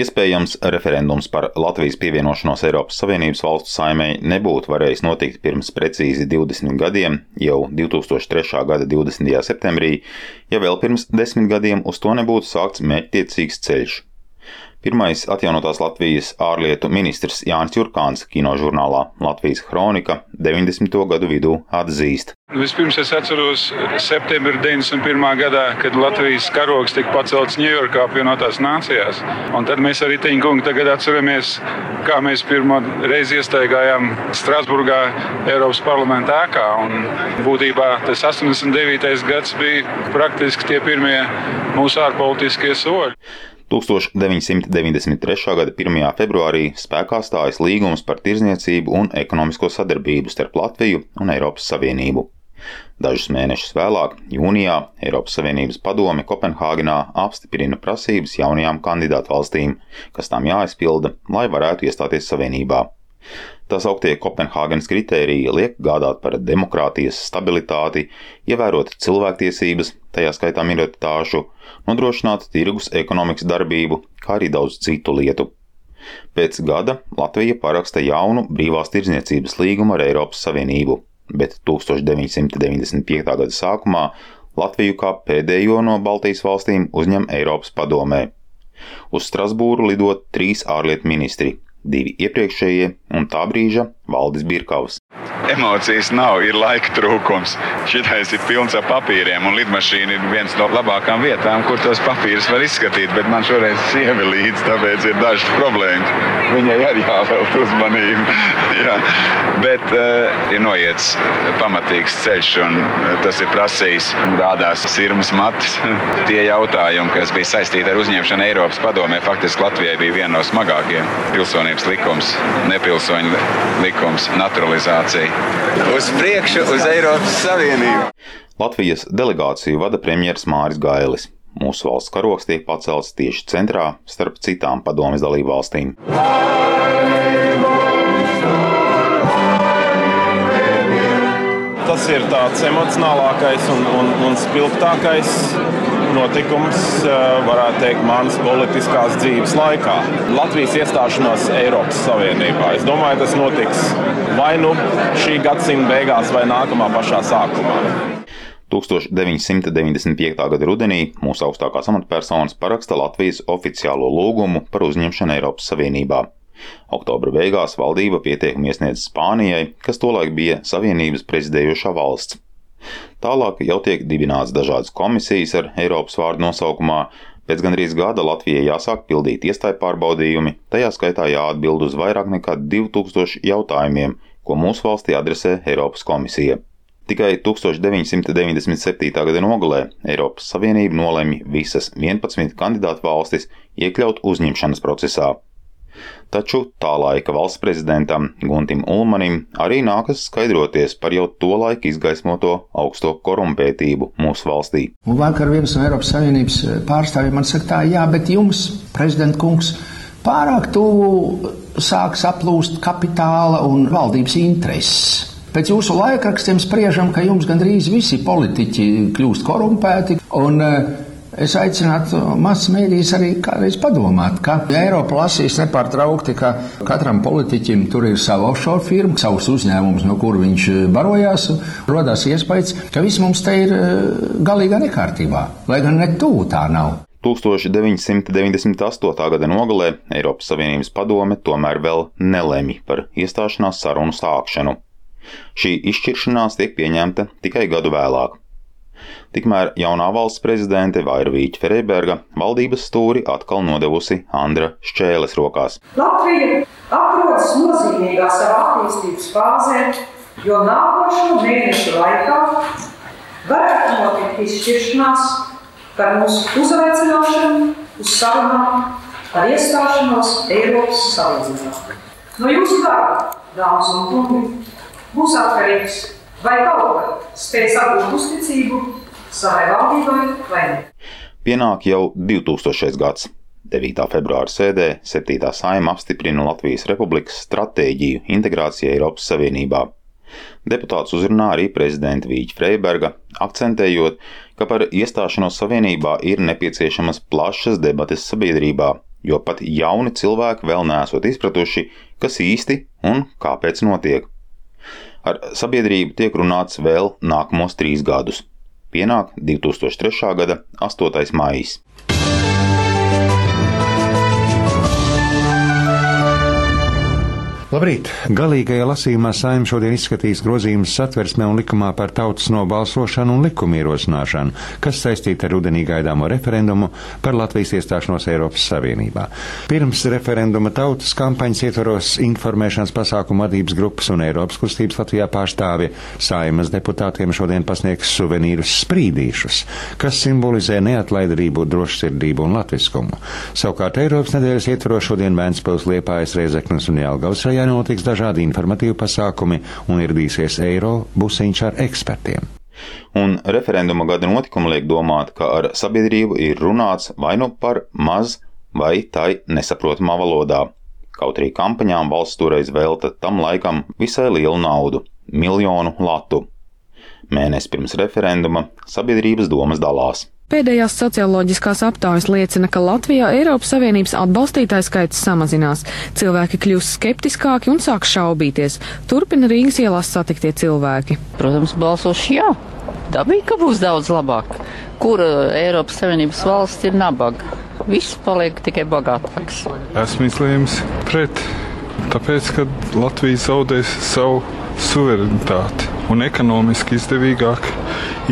Iespējams, referendums par Latvijas pievienošanos Eiropas Savienības valstu saimē nebūtu varējis notikt pirms precīzi 20 gadiem, jau 2003. gada 20. septembrī, ja vēl pirms desmit gadiem uz to nebūtu sākts mērķtiecīgs ceļš. Pirmais atjaunotās Latvijas ārlietu ministrs Jānis Jurkāns kinožurnālā Latvijas Kronika 90. gadu vidū atzīst. Vispirms es atceros septembrī 91. gadā, kad Latvijas karogs tika pacelts Ņujorkā apvienotās nācijās. Un tad mēs arī Teņkungu tagad atceramies, kā mēs pirmo reizi iestaigājām Strasburgā Eiropas parlamenta ēkā. Un būtībā tas 89. gads bija praktiski tie pirmie mūsu ārpolitiskie soļi. 1993. gada 1. februārī spēkā stājas līgums par tirzniecību un ekonomisko sadarbību starp Latviju un Eiropas Savienību. Dažus mēnešus vēlāk, jūnijā, Eiropas Savienības padome Kopenhāgenā apstiprina prasības jaunajām kandidātu valstīm, kas tām jāizpilda, lai varētu iestāties Savienībā. Tā sauktie Kopenhāgenes kritēriji liek gādāt par demokrātijas stabilitāti, ievērot cilvēktiesības, tajā skaitā minoritāšu, nodrošināt tirgus ekonomikas darbību, kā arī daudz citu lietu. Pēc gada Latvija paraksta jaunu brīvās tirdzniecības līgumu ar Eiropas Savienību, bet 1995. gada sākumā Latviju kā pēdējo no Baltijas valstīm uzņem Eiropas padomē. Uz Strasbūru lidot trīs ārlietu ministri divi iepriekšējie un tā brīža Valdis Birkavs. Emocijas nav, ir laika trūkums. Šitais ir pilns ar papīriem, un lidmašīna ir viens no labākajām vietām, kur tos papīrus var izskatīt. Bet man šoreiz sieva līdzi, tāpēc ir dažas problēmas. Viņai arī jāvēlt uzmanību. Jā. Bet uh, ir noiets pamatīgs ceļš, un tas ir prasījis rādās sirmas matus. Tie jautājumi, kas bija saistīti ar uzņemšanu Eiropas padomē, faktiski Latvijai bija viena no smagākajiem pilsonības likums, nepilsoņu likums, naturalizācija. Uz priekšu, uz Eiropas Savienību! Latvijas delegāciju vada premjerministrs Māris Gailis. Mūsu valsts karoks tiek pacelts tieši centrā starp citām padomjas dalību valstīm. Tas ir tāds emocionālākais un, un, un spilgtākais notikums, varētu teikt, manas politiskās dzīves laikā. Latvijas iestāšanās Eiropas Savienībā. Es domāju, tas notiks vai nu šī gadsimta beigās, vai nākamā pašā sākumā. 1995. gada rudenī mūsu augstākās amatpersonas paraksta Latvijas oficiālo lūgumu par uzņemšanu Eiropas Savienībā. Oktobra beigās valdība pieteikumu iesniedz Spānijai, kas tolaik bija Savienības prezidējošā valsts. Tālāk jau tiek dibināts dažādas komisijas ar Eiropas vārdu nosaukumā. Pēc gandrīz gada Latvijai jāsāk pildīt iestāju pārbaudījumi, tajā skaitā jāatbild uz vairāk nekā 2000 jautājumiem, ko mūsu valstī adresē Eiropas komisija. Tikai 1997. gada nogalē Eiropas Savienība nolēma visas 11 kandidātu valstis iekļaut uzņemšanas procesā. Taču tā laika valsts prezidentam Guntim Ulmanim arī nākas skaidroties par jau to laiku izgaismoto augsto korumpētību mūsu valstī. Un vakar viens no Eiropas Savienības pārstāvjiem man saka, tā, jā, bet jums, prezident kungs, pārāk tuvu sāks aplūst kapitāla un valdības intereses. Pēc jūsu laikrakstiem spriežam, ka jums gandrīz visi politiķi kļūst korumpēti. Un, uh, Es aicinātu masu mēdījus arī kādreiz padomāt, ka Eiropa lasīs nepārtraukti, ka katram politiķim tur ir sava offshore firma, savs uzņēmums, no kur viņš eh, barojās. Rodās iespējas, ka viss mums te ir eh, galīgā nekārtībā, lai gan ne tuvu tā nav. 1998. gada nogalē Eiropas Savienības padome tomēr vēl nelēma par iestāšanās sarunu sākšanu. Šī izšķiršanās tiek pieņemta tikai gadu vēlāk. Tikmēr jaunā valsts prezidente Vairvīķa Freiberga valdības stūri atkal nodevusi Andra Šķēles rokās. Latvija atrodas nozīmīgā savā attīstības fāzē, jo nākošo mēnešu laikā varētu notikt izšķiršanās par mūsu uzaicināšanu uz sarunām par iestāšanos Eiropas Savienībā. No jūsu darba, dāmas un kungi, būs atkarīgs vai kaut kā spēj atgūt uzticību savai valdībai vai ne. Pienāk jau 2000. gads. 9. februāra sēdē 7. saima apstiprina Latvijas Republikas stratēģiju integrācijai Eiropas Savienībā. Deputāts uzrunā arī prezidenta Vīķa Freiberga, akcentējot, ka par iestāšanos Savienībā ir nepieciešamas plašas debates sabiedrībā, jo pat jauni cilvēki vēl nesot izpratuši, kas īsti un kāpēc notiek. Ar sabiedrību tiek runāts vēl nākamos trīs gadus. Pienāk 2003. gada 8. maijs. Labrīt! Galīgajā lasījumā saimē šodien izskatīs grozījumus satversmē un likumā par tautas nobalsošanu un likumu ierosināšanu, kas saistīta ar rudenī gaidāmo referendumu par Latvijas iestāšanos Eiropas Savienībā. Pirms referenduma tautas kampaņas ietvaros informēšanas pasākumu vadības grupas un Eiropas kustības Latvijā pārstāvja saimas deputātiem šodien pasniegs suvenīrus sprīdīšus, kas simbolizē neatlaidību, drošsirdību un latviskumu. Savukārt Eiropas nedēļas ietvaros šodien Vēnspils liepājas Reizeknas un Jelgavas rajā notiks dažādi informatīvi pasākumi un ieradīsies eiro busiņš ar ekspertiem. Un referenduma gada notikumi liek domāt, ka ar sabiedrību ir runāts vai nu par maz vai tai nesaprotamā valodā. Kaut arī kampaņām valsts toreiz velta tam laikam visai lielu naudu - miljonu latu. Mēnesi pirms referenduma sabiedrības domas dalās. Pēdējās socioloģiskās aptaujas liecina, ka Latvijā Eiropas Savienības atbalstītāju skaits samazinās. Cilvēki kļūst skeptiskāki un sāk šaubīties. Turpina Rīgas ielās satiktie cilvēki. Protams, balsošu jā. Dabīgi, ka būs daudz labāk. Kura Eiropas Savienības valsts ir nabaga? Viss paliek tikai bagātāks. Esmu izlēmis pret, tāpēc, ka Latvija zaudēs savu suverenitāti un ekonomiski izdevīgāk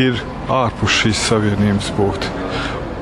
ir ārpus šīs savienības būt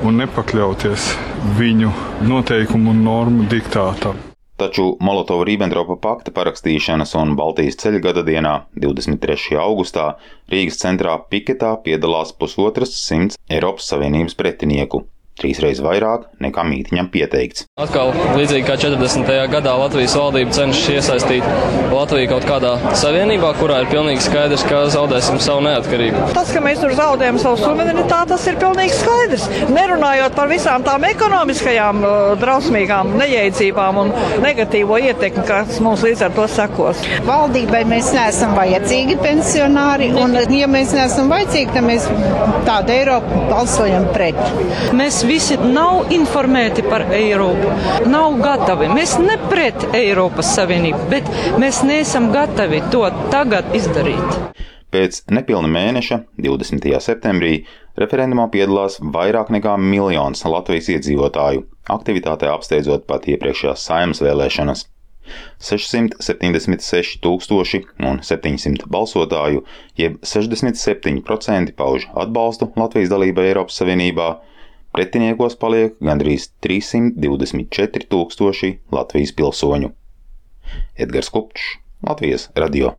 un nepakļauties viņu noteikumu un normu diktātam. Taču Molotova-Ribbentropa pakta parakstīšanas un Baltijas ceļa gada dienā, 23. augustā, Rīgas centrā piketā piedalās pusotras simts Eiropas Savienības pretinieku trīsreiz vairāk nekā mītiņam pieteikts. Atkal, līdzīgi kā 40. gadā, Latvijas valdība cenšas iesaistīt Latviju kaut kādā savienībā, kurā ir pilnīgi skaidrs, ka zaudēsim savu neatkarību. Tas, ka mēs tur zaudējam savu suverenitāti, tas ir pilnīgi skaidrs. Nerunājot par visām tām ekonomiskajām drausmīgām nejēdzībām un negatīvo ietekmi, kas mums līdz ar to sekos. Valdībai mēs neesam vajadzīgi pensionāri, un ja mēs neesam vajadzīgi, tad mēs tādu Eiropu balsojam pret. Mēs visi nav informēti par Eiropu, nav gatavi. Mēs ne pret Eiropas Savienību, bet mēs neesam gatavi to tagad izdarīt. Pēc nepilna mēneša, 20. septembrī, referendumā piedalās vairāk nekā miljons Latvijas iedzīvotāju, aktivitātē apsteidzot pat iepriekšējās saimnes vēlēšanas. 676 tūkstoši un 700 balsotāju, jeb 67% pauž atbalstu Latvijas dalībai Eiropas Savienībā, Pretiniekos paliek gandrīz 324 tūkstoši Latvijas pilsoņu. Edgars Kupčs, Latvijas radio.